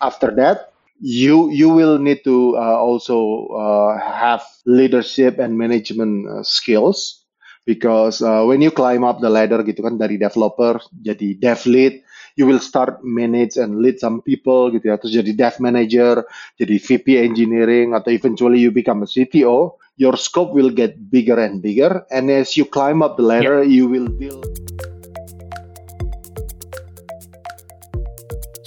after that you you will need to uh, also uh, have leadership and management uh, skills. Because uh, when you climb up the ladder gitu kan dari developer jadi dev lead you will start manage and lead some people gitu ya. Terus jadi dev manager jadi VP engineering atau eventually you become a CTO your scope will get bigger and bigger. And as you climb up the ladder yep. you will build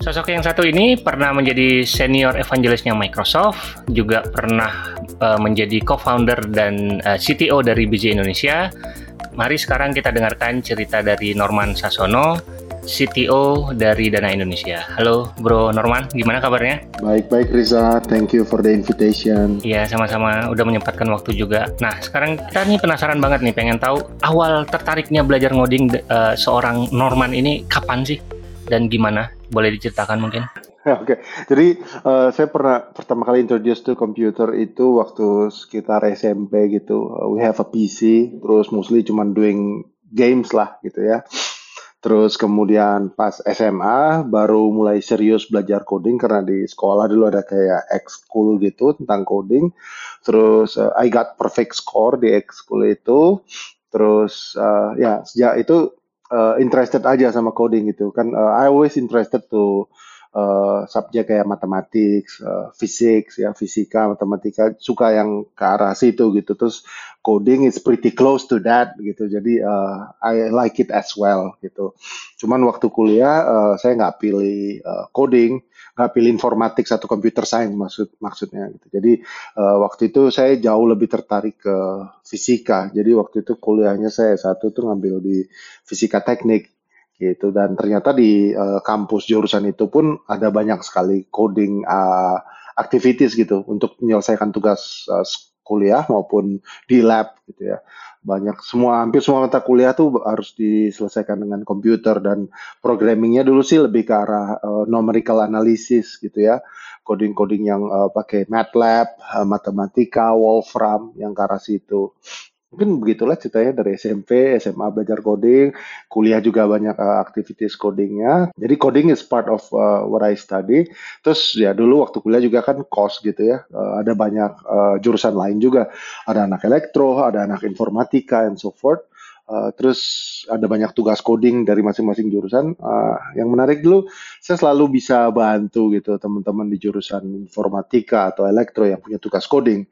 Sosok yang satu ini pernah menjadi senior evangelisnya Microsoft, juga pernah uh, menjadi co-founder dan uh, eh, CTO dari BJ Indonesia. Mari sekarang kita dengarkan cerita dari Norman Sasono, CTO dari Dana Indonesia. Halo Bro Norman, gimana kabarnya? Baik-baik Riza, thank you for the invitation. Iya, sama-sama udah menyempatkan waktu juga. Nah, sekarang kita nih penasaran banget nih, pengen tahu awal tertariknya belajar ngoding uh, seorang Norman ini kapan sih? Dan gimana? Boleh diceritakan mungkin? Oke, okay. jadi uh, saya pernah pertama kali introduce to computer itu waktu sekitar SMP gitu. We have a PC, terus mostly cuma doing games lah gitu ya. Terus kemudian pas SMA baru mulai serius belajar coding karena di sekolah dulu ada kayak ekskul gitu tentang coding. Terus uh, I got perfect score di ekskul itu. Terus uh, ya sejak itu uh, interested aja sama coding gitu. Kan uh, I always interested to uh, subjek kayak matematik, uh, fisik, ya fisika, matematika, suka yang ke arah situ gitu. Terus coding is pretty close to that gitu. Jadi uh, I like it as well gitu. Cuman waktu kuliah uh, saya nggak pilih uh, coding, nggak pilih informatik atau computer science maksud maksudnya gitu. Jadi uh, waktu itu saya jauh lebih tertarik ke fisika. Jadi waktu itu kuliahnya saya satu tuh ngambil di fisika teknik gitu. Dan ternyata di uh, kampus jurusan itu pun ada banyak sekali coding uh, activities gitu untuk menyelesaikan tugas uh, kuliah maupun di lab gitu ya. Banyak semua hampir semua mata kuliah tuh harus diselesaikan dengan komputer dan programmingnya dulu sih lebih ke arah uh, numerical analysis gitu ya. Coding-coding yang uh, pakai MATLAB, uh, matematika, Wolfram yang ke arah situ. Mungkin begitulah ceritanya dari SMP, SMA belajar coding, kuliah juga banyak uh, aktivitas codingnya. Jadi coding is part of uh, what I study. Terus ya dulu waktu kuliah juga kan course gitu ya, uh, ada banyak uh, jurusan lain juga. Ada anak elektro, ada anak informatika, and so forth. Uh, terus ada banyak tugas coding dari masing-masing jurusan. Uh, yang menarik dulu, saya selalu bisa bantu gitu teman-teman di jurusan informatika atau elektro yang punya tugas coding.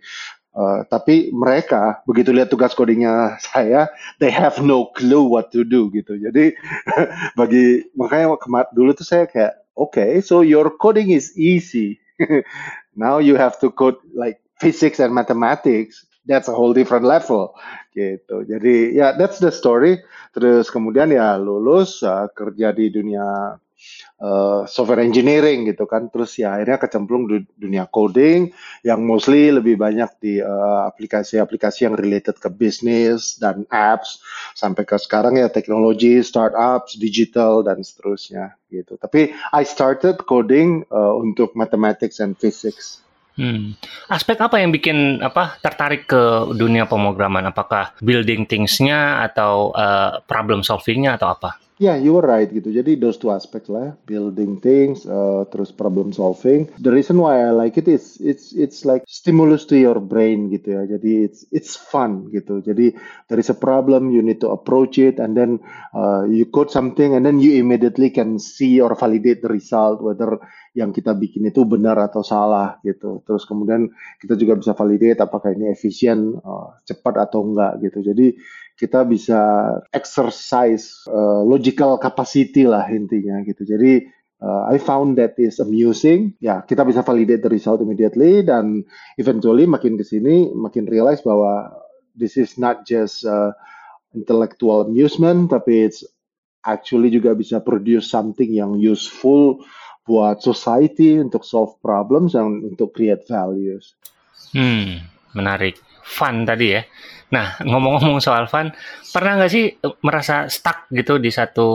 Uh, tapi mereka begitu lihat tugas codingnya saya, they have no clue what to do gitu. Jadi bagi makanya dulu tuh saya kayak, okay, so your coding is easy. Now you have to code like physics and mathematics. That's a whole different level gitu. Jadi ya yeah, that's the story. Terus kemudian ya lulus uh, kerja di dunia uh, software engineering gitu kan. Terus ya akhirnya kecemplung di dunia coding yang mostly lebih banyak di eh, aplikasi-aplikasi uh, yang related ke bisnis dan apps sampai ke sekarang ya teknologi, startups, digital dan seterusnya gitu. Tapi I started coding uh, untuk mathematics and physics. Hmm. Aspek apa yang bikin apa tertarik ke dunia pemrograman? Apakah building things-nya atau uh, problem solving-nya atau apa? Ya, yeah, you were right gitu. Jadi those two aspects lah, building things, uh, terus problem solving. The reason why I like it is it's it's like stimulus to your brain gitu ya. Jadi it's it's fun gitu. Jadi there is a problem, you need to approach it, and then uh, you code something, and then you immediately can see or validate the result whether yang kita bikin itu benar atau salah gitu. Terus kemudian kita juga bisa validate apakah ini efisien, uh, cepat atau enggak gitu. Jadi kita bisa exercise uh, logical capacity lah intinya gitu. Jadi uh, I found that is amusing. Ya, kita bisa validate the result immediately dan eventually makin ke sini makin realize bahwa this is not just uh, intellectual amusement tapi it's actually juga bisa produce something yang useful buat society untuk solve problems dan untuk create values. Hmm, menarik. Fun tadi ya. Nah, ngomong-ngomong soal fun, pernah nggak sih eh, merasa stuck gitu di satu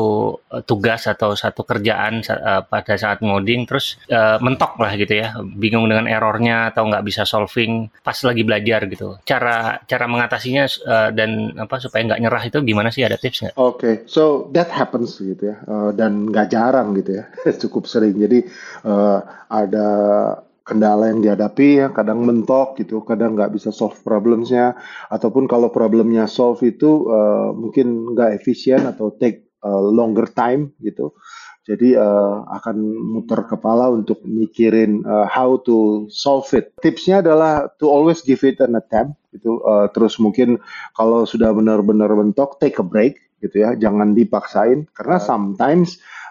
eh, tugas atau satu kerjaan uh, pada saat ngoding, terus uh, mentok lah gitu ya, bingung dengan errornya atau nggak bisa solving pas lagi belajar gitu. Cara cara mengatasinya uh, dan apa supaya nggak nyerah itu gimana sih? Ada tips nggak? Oke, okay. so that happens gitu ya, uh, dan nggak jarang gitu ya, cukup sering. Jadi uh, ada kendala yang dihadapi ya kadang mentok gitu kadang nggak bisa solve problemsnya. Ataupun kalau problemnya solve itu uh, mungkin nggak efisien atau take uh, longer time gitu. Jadi uh, akan muter kepala untuk mikirin uh, how to solve it. Tipsnya adalah to always give it an attempt gitu. Uh, terus mungkin kalau sudah benar-benar mentok take a break gitu ya. Jangan dipaksain. Karena sometimes uh,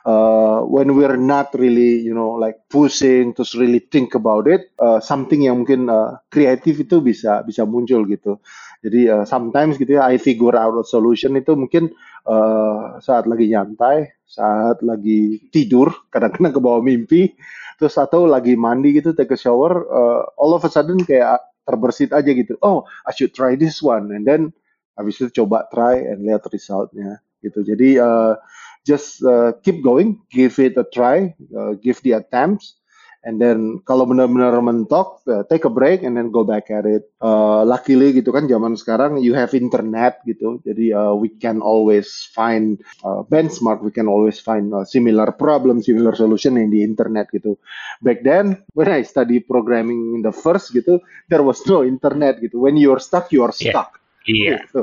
when we're not really you know like pushing to really think about it uh, something yang mungkin uh, kreatif itu bisa bisa muncul gitu. Jadi uh, sometimes gitu ya I figure out a solution itu mungkin uh, saat lagi nyantai saat lagi tidur kadang-kadang ke bawah mimpi terus atau lagi mandi gitu take a shower uh, all of a sudden kayak terbersit aja gitu. Oh I should try this one. And then habis itu coba try and lihat resultnya gitu. Jadi uh, just uh, keep going, give it a try, uh, give the attempts, and then kalau benar-benar mentok, uh, take a break and then go back at it. Uh, luckily gitu kan zaman sekarang you have internet gitu, jadi uh, we can always find uh, benchmark, we can always find uh, similar problem, similar solution in the internet gitu. Back then when I study programming in the first gitu, there was no internet gitu. When you're stuck, you're stuck. Iya. Yeah. Gitu.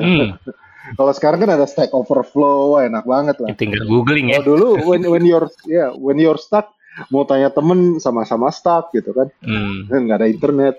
mm. Kalau sekarang kan ada Stack Overflow, enak banget lah. Tinggal googling ya. Oh dulu when when you're ya yeah, when you're stuck mau tanya temen sama-sama stuck gitu kan, hmm. nggak ada internet.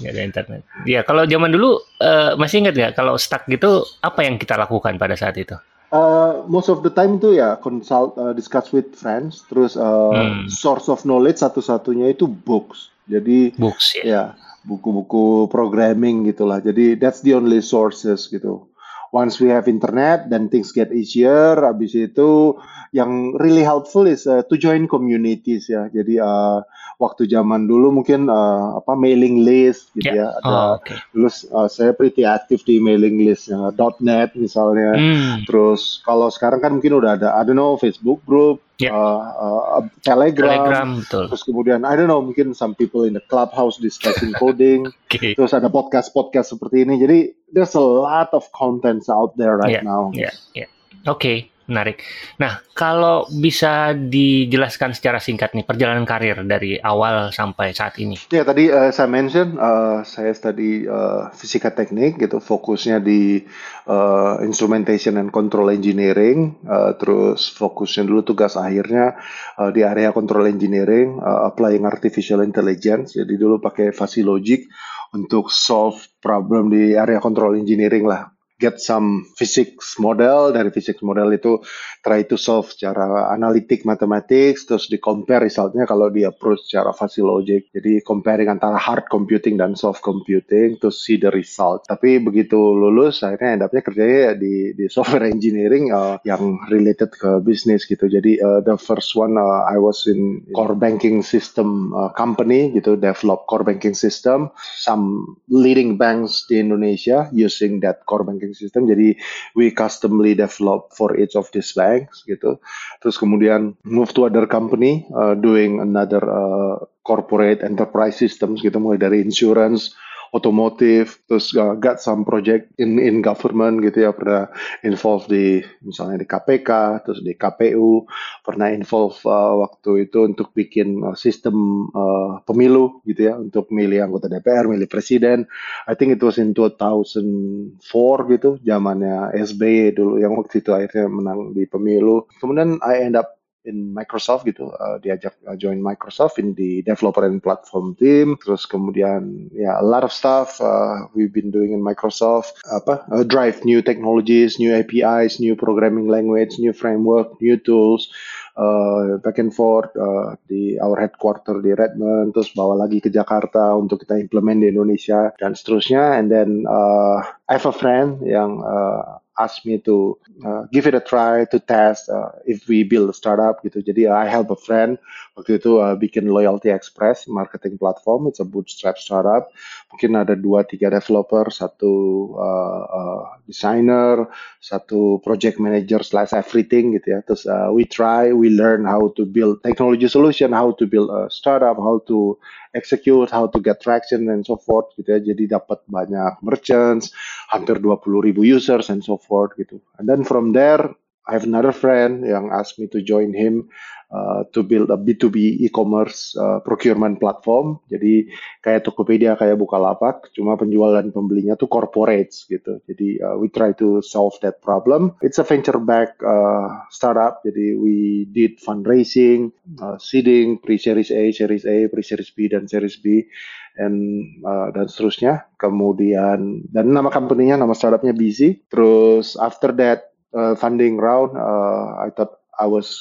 nggak ada internet. Ya kalau zaman dulu uh, masih ingat nggak kalau stuck gitu apa yang kita lakukan pada saat itu? Uh, most of the time itu ya consult, uh, discuss with friends, terus uh, hmm. source of knowledge satu-satunya itu books. Jadi books ya. ya buku-buku programming gitulah. Jadi that's the only sources gitu once we have internet then things get easier habis itu yang really helpful is uh, to join communities ya jadi uh, waktu zaman dulu mungkin uh, apa mailing list gitu yeah. ya ada oh, okay. dulu uh, saya pretty aktif di mailing list ya, .net misalnya mm. terus kalau sekarang kan mungkin udah ada I don't know Facebook group yeah. uh, uh, Telegram, Telegram betul. terus kemudian I don't know mungkin some people in the clubhouse discussing coding, okay. terus ada podcast podcast seperti ini. Jadi there's a lot of contents out there right yeah, now. Yeah, yeah. Oke, okay menarik. Nah, kalau bisa dijelaskan secara singkat nih perjalanan karir dari awal sampai saat ini. Ya, tadi uh, saya mention uh, saya study uh, fisika teknik gitu, fokusnya di uh, instrumentation and control engineering, uh, terus fokusnya dulu tugas akhirnya uh, di area control engineering, uh, applying artificial intelligence. Jadi dulu pakai Logic untuk solve problem di area control engineering lah get some physics model. Dari physics model itu try to solve secara analitik matematik terus di compare resultnya kalau di approach secara fuzzy logic. Jadi comparing antara hard computing dan soft computing to see the result. Tapi begitu lulus akhirnya endapnya kerjanya ya di di software engineering uh, yang related ke bisnis gitu. Jadi uh, the first one uh, I was in core banking system uh, company gitu develop core banking system. Some leading banks di Indonesia using that core banking banking system. Jadi we customly develop for each of these banks gitu. Terus kemudian move to other company uh, doing another uh, corporate enterprise systems gitu mulai dari insurance otomotif, terus uh, got some project in in government gitu ya, pernah involved di misalnya di KPK, terus di KPU, pernah involve uh, waktu itu untuk bikin uh, sistem uh, pemilu gitu ya, untuk milih anggota DPR, milih presiden. I think it was in 2004 gitu, zamannya SBY dulu yang waktu itu akhirnya menang di pemilu. Kemudian I end up in Microsoft gitu. Uh, diajak uh, join Microsoft in the developer and platform team. Terus kemudian ya yeah, a lot of stuff uh, we've been doing in Microsoft. Apa? Uh, drive new technologies new APIs new programming language new framework new tools uh, back and forth uh, di our headquarter di Redmond terus bawa lagi ke Jakarta untuk kita implement di Indonesia dan seterusnya. And then uh, I have a friend yang uh, asked me to uh, give it a try to test uh, if we build a startup gitu. Jadi uh, I help a friend waktu itu uh, bikin Loyalty Express marketing platform. It's a bootstrap startup. Mungkin ada dua tiga developer, satu uh, uh, designer, satu project manager slash everything gitu ya. Terus uh, we try, we learn how to build technology solution, how to build a startup, how to execute, how to get traction and so forth gitu ya. Jadi dapat banyak merchants, hampir 20 ribu users and so forth gitu. And then from there I have another friend yang asked me to join him uh, to build a B2B e-commerce uh, procurement platform. Jadi kayak Tokopedia, kayak Bukalapak, cuma penjual dan pembelinya tuh corporates gitu. Jadi uh, we try to solve that problem. It's a venture back uh, startup. Jadi we did fundraising, uh, seeding, pre-series A, series A, pre-series B dan series B and uh, dan seterusnya. Kemudian dan nama company-nya, nama startupnya Busy. Terus after that uh, funding round, uh, I thought I was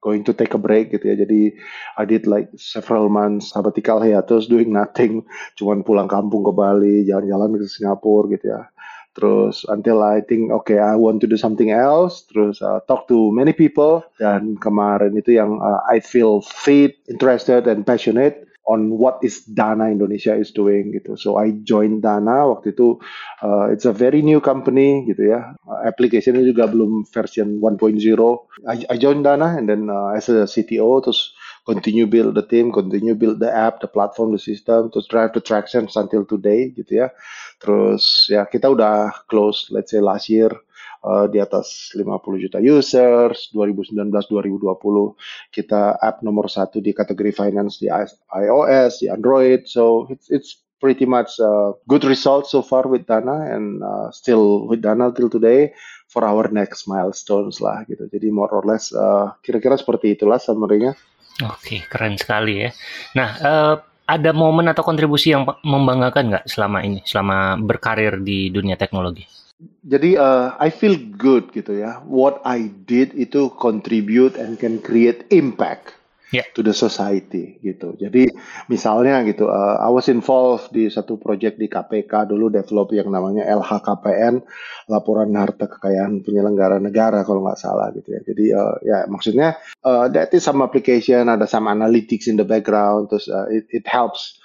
going to take a break gitu ya. Jadi I did like several months sabbatical hiatus doing nothing, cuman pulang kampung ke Bali, jalan-jalan ke Singapura gitu ya. Terus until I think okay I want to do something else. Terus uh, talk to many people dan kemarin itu yang uh, I feel fit, interested and passionate on what is Dana Indonesia is doing gitu. So I joined Dana waktu itu uh, it's a very new company gitu ya. Uh, application juga belum version 1.0. I, I joined Dana and then uh, as a CTO terus continue build the team, continue build the app, the platform, the system, terus drive the traction until today gitu ya. Terus ya kita udah close let's say last year uh, di atas 50 juta users. 2019-2020 kita app nomor satu di kategori finance di iOS, di Android. So it's it's pretty much uh, good result so far with Dana and uh, still with Dana till today for our next milestones lah gitu. Jadi more or less uh, kira-kira seperti itulah summary-nya. Oke, keren sekali ya. Nah, uh, ada momen atau kontribusi yang membanggakan nggak selama ini, selama berkarir di dunia teknologi? Jadi uh, I feel good gitu ya. What I did itu contribute and can create impact yeah. to the society gitu. Jadi misalnya gitu, uh, I was involved di satu project di KPK dulu develop yang namanya LHKPN, laporan harta kekayaan penyelenggara negara kalau nggak salah gitu ya. Jadi uh, ya maksudnya uh, that is some application, ada some analytics in the background, terus uh, it, it helps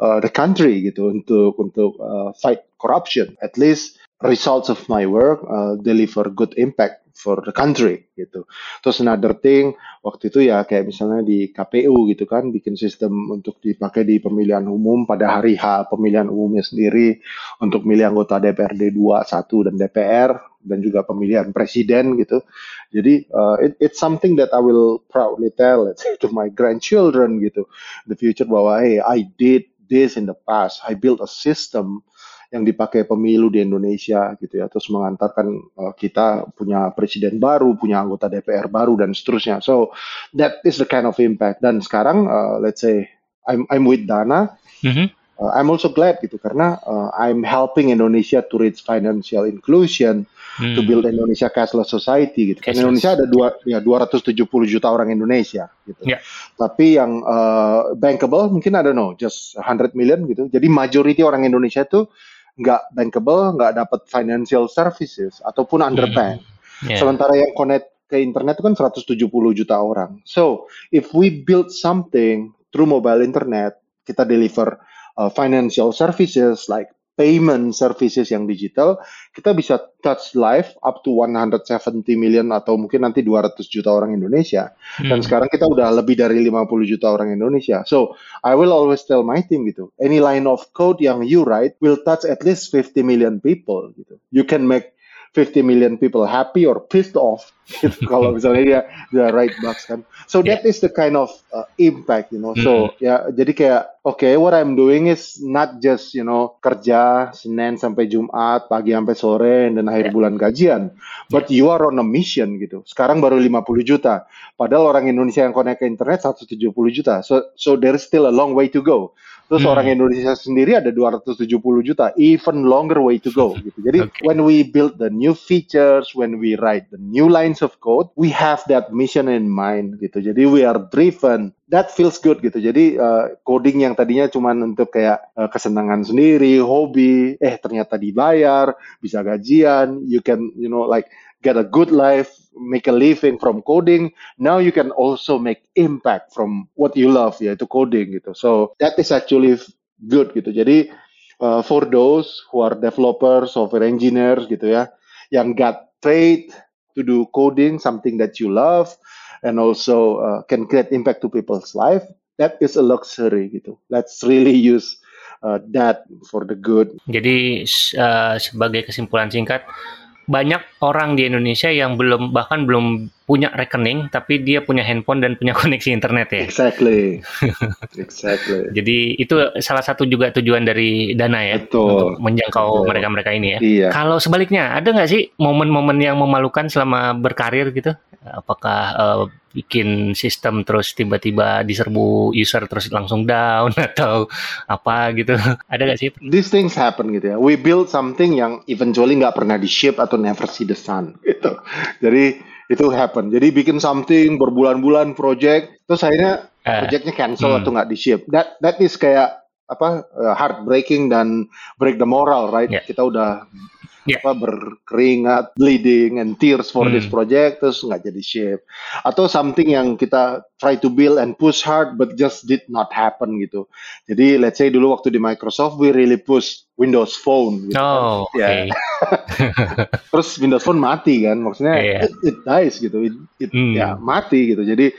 uh, the country gitu untuk untuk uh, fight corruption. At least results of my work uh, deliver good impact for the country gitu. Terus another thing waktu itu ya kayak misalnya di KPU gitu kan bikin sistem untuk dipakai di pemilihan umum pada hari H pemilihan umumnya sendiri untuk milih anggota DPRD 2, 1 dan DPR dan juga pemilihan presiden gitu. Jadi uh, it, it's something that I will proudly tell say, to my grandchildren gitu the future bahwa hey I did this in the past. I built a system yang dipakai pemilu di Indonesia gitu ya terus mengantarkan uh, kita punya presiden baru punya anggota DPR baru dan seterusnya so that is the kind of impact dan sekarang uh, let's say I'm I'm with Dana mm-hmm. uh, I'm also glad gitu karena uh, I'm helping Indonesia to reach financial inclusion hmm. to build Indonesia cashless society gitu. Kan Indonesia ada dua ya 270 juta orang Indonesia gitu. Yeah. Tapi yang uh, bankable mungkin ada no just 100 million gitu. Jadi majority orang Indonesia itu nggak bankable, nggak dapat financial services ataupun underbank. Hmm. Yeah. Sementara yang connect ke internet itu kan 170 juta orang. So, if we build something through mobile internet, kita deliver uh, financial services like payment services yang digital, kita bisa touch live up to 170 million atau mungkin nanti 200 juta orang Indonesia. Hmm. Dan sekarang kita udah lebih dari 50 juta orang Indonesia. So, I will always tell my team gitu, any line of code yang you write will touch at least 50 million people gitu. You can make 50 million people happy or pissed off gitu, kalau misalnya dia dia right box kan so that yeah. is the kind of uh, impact you know so mm. ya jadi kayak okay what I'm doing is not just you know kerja Senin sampai Jumat pagi sampai sore dan akhir yeah. bulan gajian but yeah. you are on a mission gitu sekarang baru 50 juta padahal orang Indonesia yang connect ke internet 170 juta so so there is still a long way to go Terus Hmm. orang Indonesia sendiri ada 270 juta, even longer way to go gitu. Jadi Okay. when we build the new features, when we write the new lines of code, we have that mission in mind gitu. Jadi we are driven. That feels good gitu. Jadi uh, coding yang tadinya cuman untuk kayak uh, kesenangan sendiri, hobi, eh ternyata dibayar, bisa gajian, you can you know like get a good life, make a living from coding. Now you can also make impact from what you love yaitu coding gitu. So that is actually good gitu. Jadi uh, for those who are developers, software engineers gitu ya, yang got paid to do coding, something that you love, and also uh, can create impact to people's life, that is a luxury gitu. Let's really use uh, that for the good. Jadi eh, sebagai kesimpulan singkat, banyak orang di Indonesia yang belum bahkan belum punya rekening, tapi dia punya handphone dan punya koneksi internet ya. Exactly, exactly. Jadi itu salah satu juga tujuan dari Dana ya Betul. untuk menjangkau Betul. mereka-mereka ini ya. Iya. Kalau sebaliknya, ada nggak sih momen-momen yang memalukan selama berkarir gitu? Apakah eh, bikin sistem terus tiba-tiba diserbu user terus langsung down atau apa gitu? Ada nggak sih? these things happen gitu ya. We build something yang eventually nggak pernah di ship atau never see the sun gitu. Jadi itu happen. Jadi bikin something berbulan-bulan project, terus akhirnya Eh, projectnya cancel hmm. atau nggak di ship. That that is kayak apa uh, heartbreaking dan break the moral, right? Yeah. Kita udah Yeah. apa berkeringat, bleeding and tears for this Hmm. project, terus nggak jadi ship. Atau something yang kita try to build and push hard but just did not happen gitu. Jadi let's say dulu waktu di Microsoft we really push Windows Phone gitu. kan. Oh. Ya. Terus Windows Phone mati kan, maksudnya Iya. it, it dies gitu, it, it- Hmm. ya mati gitu. Jadi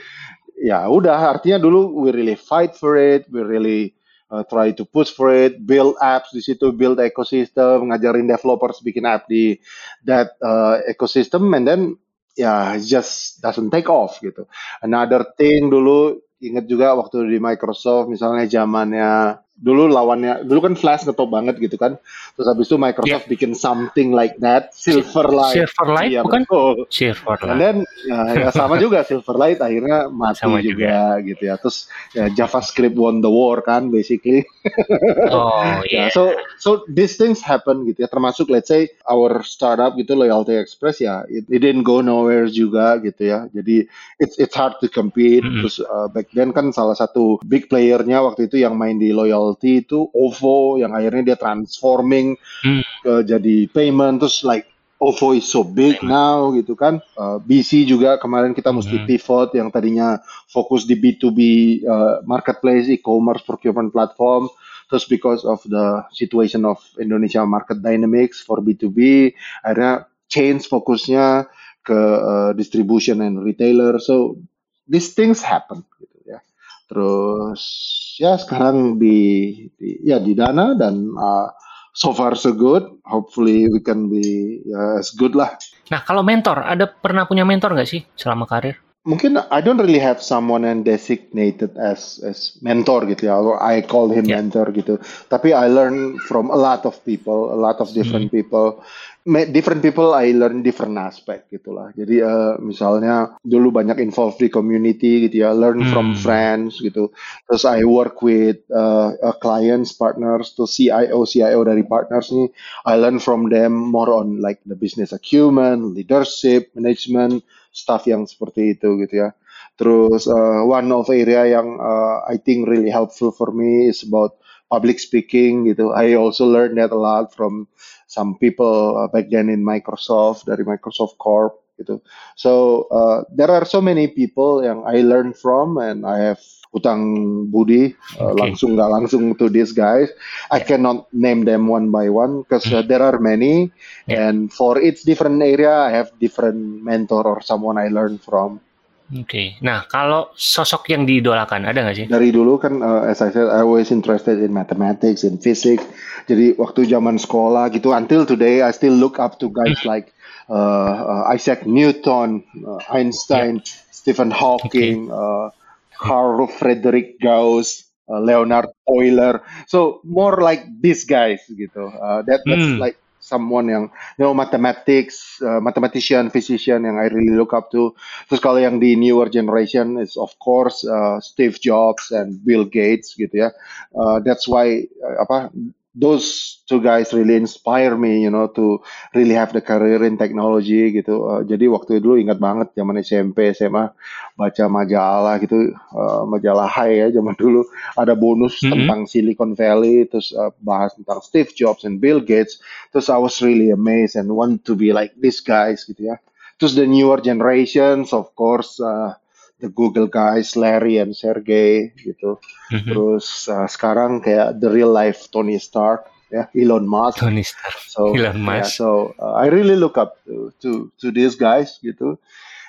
ya udah, artinya dulu we really fight for it, we really uh, try to push for it, build apps di situ, build ecosystem, ngajarin developers bikin app di that uh, ecosystem, and then ya it just doesn't take off gitu. Another thing dulu inget juga waktu di Microsoft misalnya zamannya dulu lawannya dulu kan Flash ngetop banget gitu kan. Terus habis itu Microsoft bikin something like that Silverlight Silverlight iya bukan? betul. And Silverlight. then ya, ya sama juga Silverlight akhirnya mati Sama juga, gitu ya. Terus ya, JavaScript won the war kan basically. Oh, ya iya. so so these things happen gitu ya. Termasuk let's say our startup gitu Loyalty Express ya it, it didn't go nowhere juga gitu ya. Jadi it's it's hard to compete. Mm-mm. terus uh, back then kan salah satu big playernya waktu itu yang main di Loyalty itu OVO yang akhirnya dia transforming Hmm. ke jadi payment terus like OVO is so big now gitu kan. Uh, BC juga kemarin kita mesti Mhm. pivot yang tadinya fokus di B2B uh, marketplace e-commerce procurement platform. Terus because of the situation of Indonesia market dynamics for B2B akhirnya change fokusnya ke uh, distribution and retailer. So these things happen gitu terus ya sekarang di, di ya di Dana dan uh, so far so good hopefully we can be ya, as good lah Nah, kalau mentor, ada pernah punya mentor nggak sih selama karir? mungkin I don't really have someone yang designated as as mentor gitu ya, I call him Yeah. mentor gitu. Tapi I learn from a lot of people, a lot of different people. Different people I learn different aspect gitulah. Jadi eh, misalnya dulu banyak involved di community gitu ya, learn from Hmm. friends gitu. Terus I work with uh, uh, clients, partners, to CIO, CIO dari partners nih. I learn from them more on like the business acumen, leadership, management, stuff yang seperti itu gitu ya. Terus uh, one of area yang uh, I think really helpful for me is about public speaking gitu. I also learned that a lot from some people uh, back then in Microsoft dari Microsoft Corp gitu. So uh, there are so many people yang I learn from and I have utang budi uh, Okay. langsung nggak langsung to these guys. I cannot name them one by one because uh, there are many Yeah. and for each different area I have different mentor or someone I learn from. Oke. Nah, kalau sosok yang diidolakan, ada nggak sih? Dari dulu kan uh, as I said I always interested in mathematics in physics. Jadi waktu zaman sekolah gitu until today I still look up to guys like uh, uh, Isaac Newton, uh, Einstein, Stephen Hawking, uh, Carl Friedrich Gauss, uh, Leonard Euler. So more like these guys gitu. Uh, that that's Hmm. like someone yang you know mathematics, uh, mathematician, physician yang I really look up to. Terus kalau yang di newer generation is of course uh, Steve Jobs and Bill Gates gitu ya. Uh, that's why uh, apa those two guys really inspire me, you know, to really have the career in technology gitu. Uh, jadi waktu itu dulu ingat banget zaman SMP, SMA baca majalah gitu, uh, majalah High ya zaman dulu ada bonus mm -hmm. tentang Silicon Valley, terus uh, bahas tentang Steve Jobs and Bill Gates. Terus I was really amazed and want to be like these guys gitu ya. Terus the newer generations, of course. Uh, the Google guys Larry and Sergey gitu. Mm-hmm. Terus uh, sekarang kayak the real life Tony Stark ya Elon Musk. Tony Stark. So Elon Musk. Yeah, so uh, I really look up to, to to these guys gitu.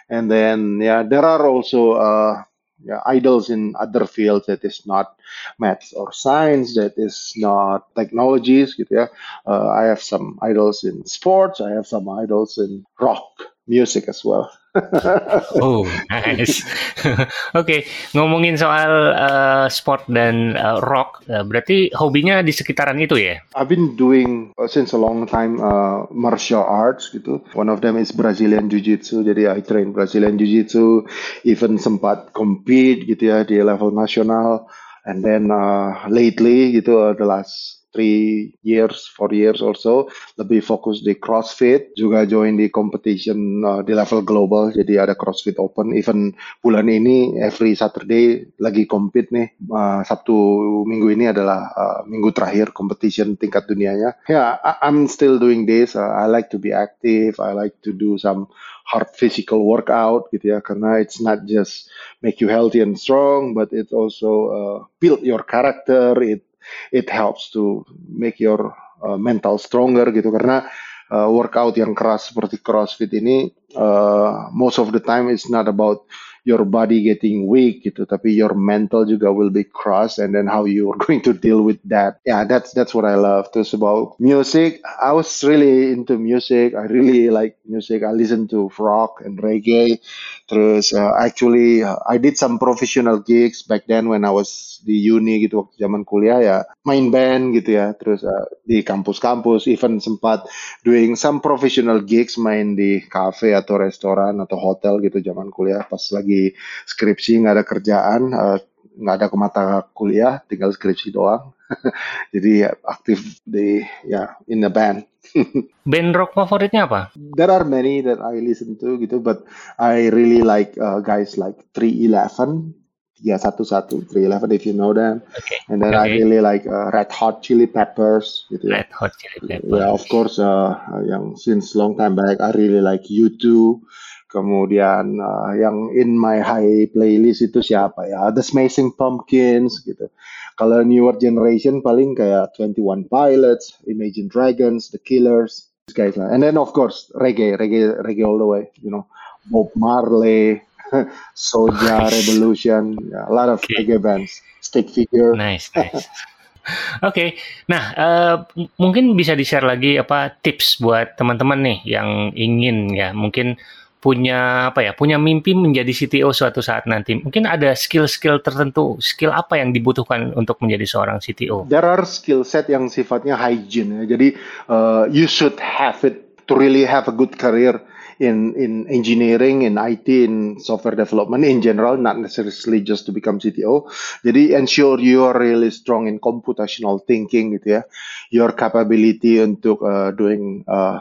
And then yeah, there are also uh, yeah, idols in other fields that is not maths or science, that is not technologies gitu ya. Uh, I have some idols in sports, I have some idols in rock music as well. oh, nice. Oke, okay, ngomongin soal uh, sport dan uh, rock, uh, berarti hobinya di sekitaran itu ya? I've been doing uh, since a long time uh, martial arts gitu. One of them is Brazilian Jiu-Jitsu. Jadi I train Brazilian Jiu-Jitsu, even sempat compete gitu ya di level nasional. And then uh, lately gitu uh, the last three years, four years or so, lebih fokus di CrossFit, juga join di competition uh, di level global, jadi ada CrossFit Open. Even bulan ini every Saturday lagi compete nih, uh, Sabtu minggu ini adalah uh, minggu terakhir competition tingkat dunianya. Ya, yeah, I'm still doing this. Uh, I like to be active. I like to do some hard physical workout gitu ya, karena it's not just make you healthy and strong, but it also uh, build your character. It it helps to make your uh, mental stronger gitu. Karena uh, workout yang keras seperti CrossFit ini uh, most of the time it's not about your body getting weak gitu tapi your mental juga will be crushed and then how you are going to deal with that. Yeah that's that's what I love terus about music. I was really into music. I really like music. I listen to rock and reggae. Terus uh, actually uh, I did some professional gigs back then when I was di uni gitu waktu zaman kuliah ya. Main band gitu ya. Terus uh, di kampus-kampus even sempat doing some professional gigs main di cafe atau restoran atau hotel gitu zaman kuliah pas lagi lagi skripsi nggak ada kerjaan uh, nggak ada ke mata kuliah tinggal skripsi doang jadi aktif di ya in the band band rock favoritnya apa there are many that I listen to gitu but I really like uh, guys like 311 311 311 if you know them okay. and then okay. I really like uh, Red Hot Chili Peppers gitu ya. Red Hot Chili Peppers yeah of course uh, yang since long time back I really like U2 Kemudian uh, yang in my high playlist itu siapa ya? The Smashing Pumpkins gitu. Kalau newer generation paling kayak 21 Pilots, Imagine Dragons, The Killers, guys lah. And then of course reggae, reggae, reggae all the way. You know, Bob Marley, Soja Revolution, yeah, a lot of okay. reggae bands. Stick Figure. Nice, nice. Oke, okay. nah uh, mungkin bisa di share lagi apa tips buat teman-teman nih yang ingin ya mungkin punya apa ya punya mimpi menjadi CTO suatu saat nanti. Mungkin ada skill-skill tertentu skill apa yang dibutuhkan untuk menjadi seorang CTO there are skill set yang sifatnya hygiene ya. Jadi uh, you should have it to really have a good career in in engineering, in IT, in software development in general, not necessarily just to become CTO. Jadi ensure you are really strong in computational thinking gitu ya, your capability untuk uh, doing uh,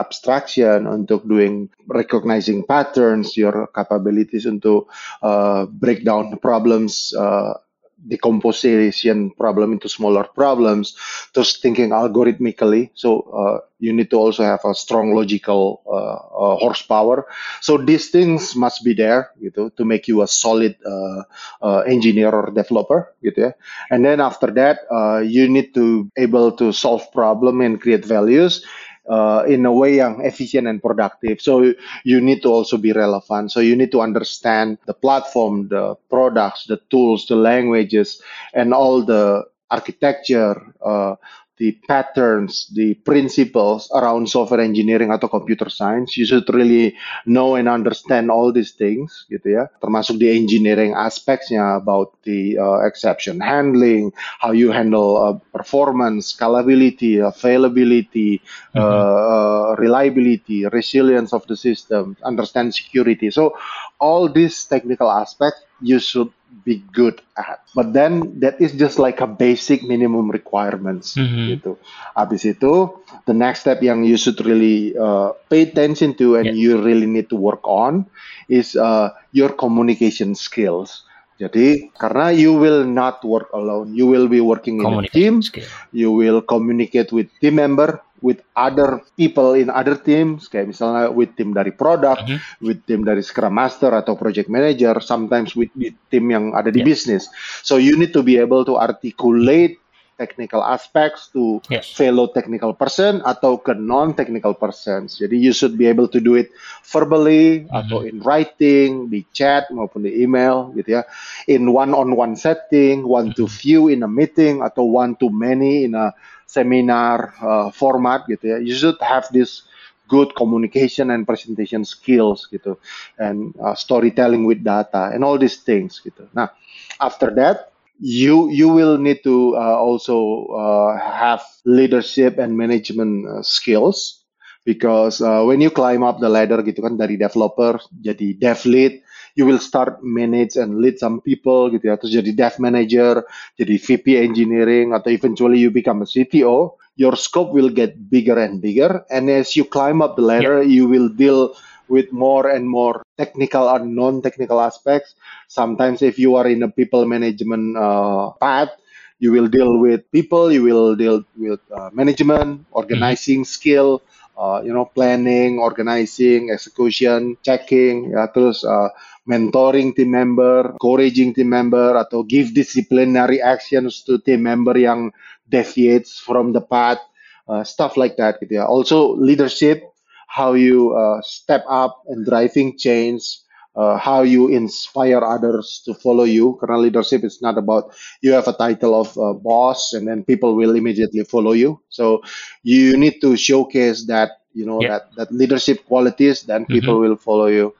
abstraction, untuk doing recognizing patterns, your capabilities untuk uh, break down problems, uh, decomposition problem into smaller problems, just thinking algorithmically. So uh, you need to also have a strong logical uh, uh, horsepower. So these things must be there, gitu, to make you a solid uh, uh, engineer or developer, gitu ya. And then after that, uh, you need to able to solve problem and create values uh, in a way yang efficient and productive. So you need to also be relevant. So you need to understand the platform, the products, the tools, the languages, and all the architecture, uh, the patterns, the principles around software engineering atau computer science. You should really know and understand all these things, gitu ya. Termasuk di engineering aspeknya about the uh, exception handling, how you handle uh, performance, scalability, availability, mm-hmm. uh, reliability, resilience of the system, understand security. So all these technical aspects you should be good at. But then that is just like a basic minimum requirements mm-hmm. gitu. Abis itu the next step yang you should really uh, pay attention to and yeah. you really need to work on is uh, your communication skills. Jadi karena you will not work alone, you will be working in a team. Skill. You will communicate with team member, with other people in other teams kayak misalnya with tim dari product, mm -hmm. with tim dari scrum master atau project manager, sometimes with, tim yang ada di yeah. business. So you need to be able to articulate technical aspects to yes. fellow technical person atau ke non technical persons. Jadi you should be able to do it verbally mm -hmm. atau in writing, di chat maupun di email gitu ya. In one on one setting, one to mm-hmm. few in a meeting atau one to many in a seminar uh, format gitu ya you should have this good communication and presentation skills gitu and uh, storytelling with data and all these things gitu nah after that you you will need to uh, also uh, have leadership and management uh, skills. Because uh, when you climb up the ladder gitu kan dari developer jadi dev lead you will start manage and lead some people gitu ya. Terus jadi dev manager jadi VP engineering atau eventually you become a CTO your scope will get bigger and bigger. And as you climb up the ladder yeah. you will deal with more and more technical or non-technical aspects sometimes if you are in a people management uh, path you will deal with people you will deal with uh, management organizing mm-hmm. skill uh, you know planning organizing execution checking ya terus uh, mentoring team member, encouraging team member, atau give disciplinary actions to team member yang deviates from the path, uh, stuff like that gitu ya. Also leadership, how you uh, step up and driving change, uh, how you inspire others to follow you. Karena leadership is not about you have a title of uh, boss and then people will immediately follow you. So you need to showcase that you know yeah. that that leadership qualities, then people mm-hmm. will follow you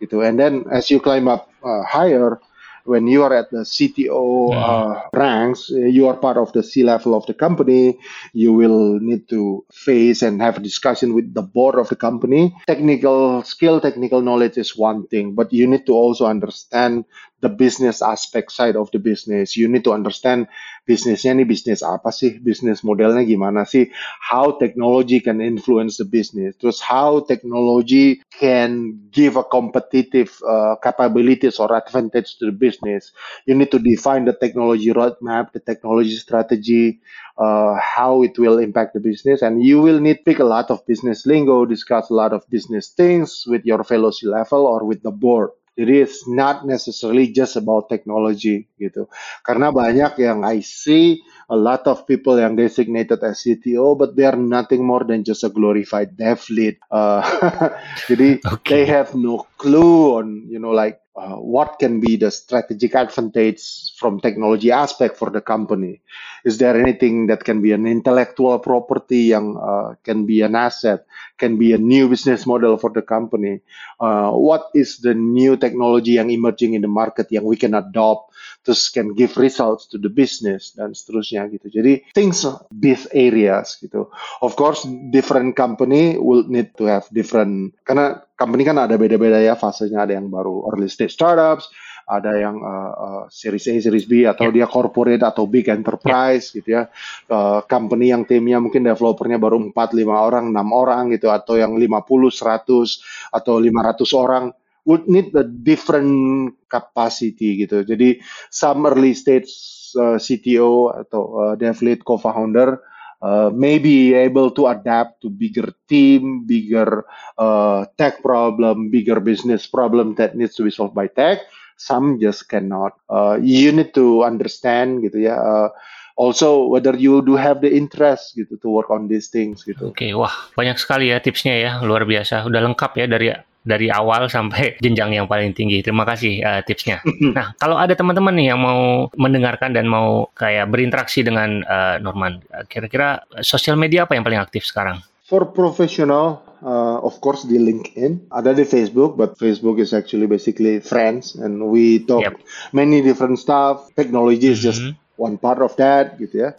gitu. And then as you climb up uh, higher, when you are at the CTO mm-hmm. uh, ranks, you are part of the C level of the company. You will need to face and have a discussion with the board of the company. Technical skill, technical knowledge is one thing, but you need to also understand the business aspect side of the business. You need to understand bisnisnya ini bisnis apa sih, bisnis modelnya gimana sih, how technology can influence the business, terus how technology can give a competitive uh, capabilities or advantage to the business. You need to define the technology roadmap, the technology strategy, uh, how it will impact the business, and you will need pick a lot of business lingo, discuss a lot of business things with your fellow C level or with the board. It is not necessarily just about technology gitu. Karena banyak yang I see a lot of people yang designated as CTO, but they are nothing more than just a glorified dev lead. Uh, jadi okay. they have no clue on you know like uh, what can be the strategic advantage from technology aspect for the company. Is there anything that can be an intellectual property yang uh, can be an asset? can be a new business model for the company. Uh, what is the new technology yang emerging in the market yang we can adopt, terus can give results to the business dan seterusnya gitu. Jadi things these areas gitu. Of course, different company will need to have different karena company kan ada beda-beda ya fasenya ada yang baru early stage startups, ada yang uh, uh, series A, series B atau yeah. dia corporate atau big enterprise yeah. gitu ya. Uh, company yang timnya mungkin developernya baru 4 5 orang, 6 orang gitu atau yang 50, 100 atau 500 orang would need a different capacity gitu. Jadi some early stage uh, CTO atau uh, dev lead co-founder uh, may be able to adapt to bigger team, bigger uh, tech problem, bigger business problem that needs to be solved by tech some just cannot. Uh, you need to understand gitu ya. Uh, also whether you do have the interest gitu to work on these things gitu. Oke, okay, wah banyak sekali ya tipsnya ya, luar biasa. Udah lengkap ya dari dari awal sampai jenjang yang paling tinggi. Terima kasih uh, tipsnya. nah, kalau ada teman-teman nih yang mau mendengarkan dan mau kayak berinteraksi dengan uh, Norman, kira-kira sosial media apa yang paling aktif sekarang? For professional, uh, of course di LinkedIn, ada di Facebook, but Facebook is actually basically friends and we talk yep. many different stuff. Technology is mm -hmm. just mm-hmm. one part of that, gitu ya.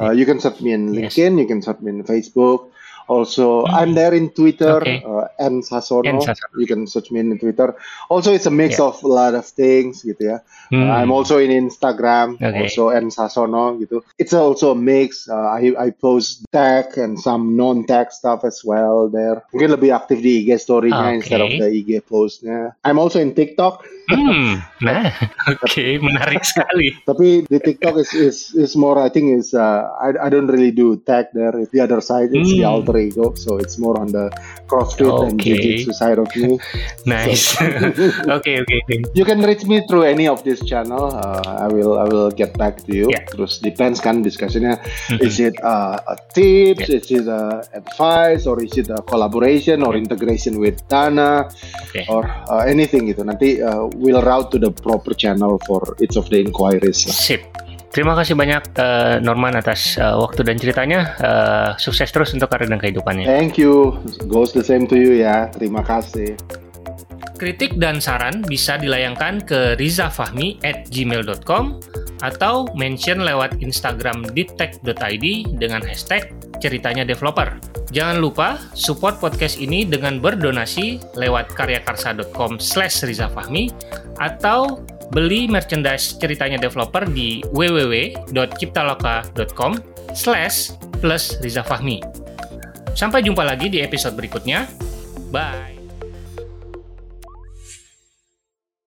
Uh, you can search me in LinkedIn, yes. you can search me in Facebook. Also, mm. I'm there in Twitter, okay. uh, Sasono. N Sasono. You can search me in Twitter. Also, it's a mix yeah. of a lot of things, gitu ya. Mm. Uh, I'm also in Instagram, okay. also N Sasono, gitu. It's also a mix. Uh, I I post tech and some non-tech stuff as well there. Mungkin lebih aktif di IG story-nya okay. instead of the IG post-nya. I'm also in TikTok. Hmm, nah, oke, okay, menarik sekali. Tapi di TikTok is is is more, I think is uh, I I don't really do tech there. The other side is hmm. the alter ego, so it's more on the CrossFit okay. and Jiu-Jitsu side of me. nice. Oke oke. You can reach me through any of this channel. Uh, I will I will get back to you. Yeah. Terus depends kan discussionnya. Mm-hmm. Is it uh, a tips? Yeah. Is it a advice? Or is it a collaboration or integration with Dana? Okay. Or uh, anything gitu. Nanti uh, we'll route to the proper channel for each of the inquiries. Sip. Terima kasih banyak uh, Norman atas uh, waktu dan ceritanya. Uh, sukses terus untuk karir dan kehidupannya. Thank you. Goes the same to you ya. Terima kasih. Kritik dan saran bisa dilayangkan ke rizafahmi at gmail.com atau mention lewat Instagram dittech.id dengan hashtag ceritanya developer. Jangan lupa support podcast ini dengan berdonasi lewat karyakarsa.com slash rizafahmi atau beli merchandise ceritanya developer di www.ciptaloka.com slash plus rizafahmi. Sampai jumpa lagi di episode berikutnya. Bye!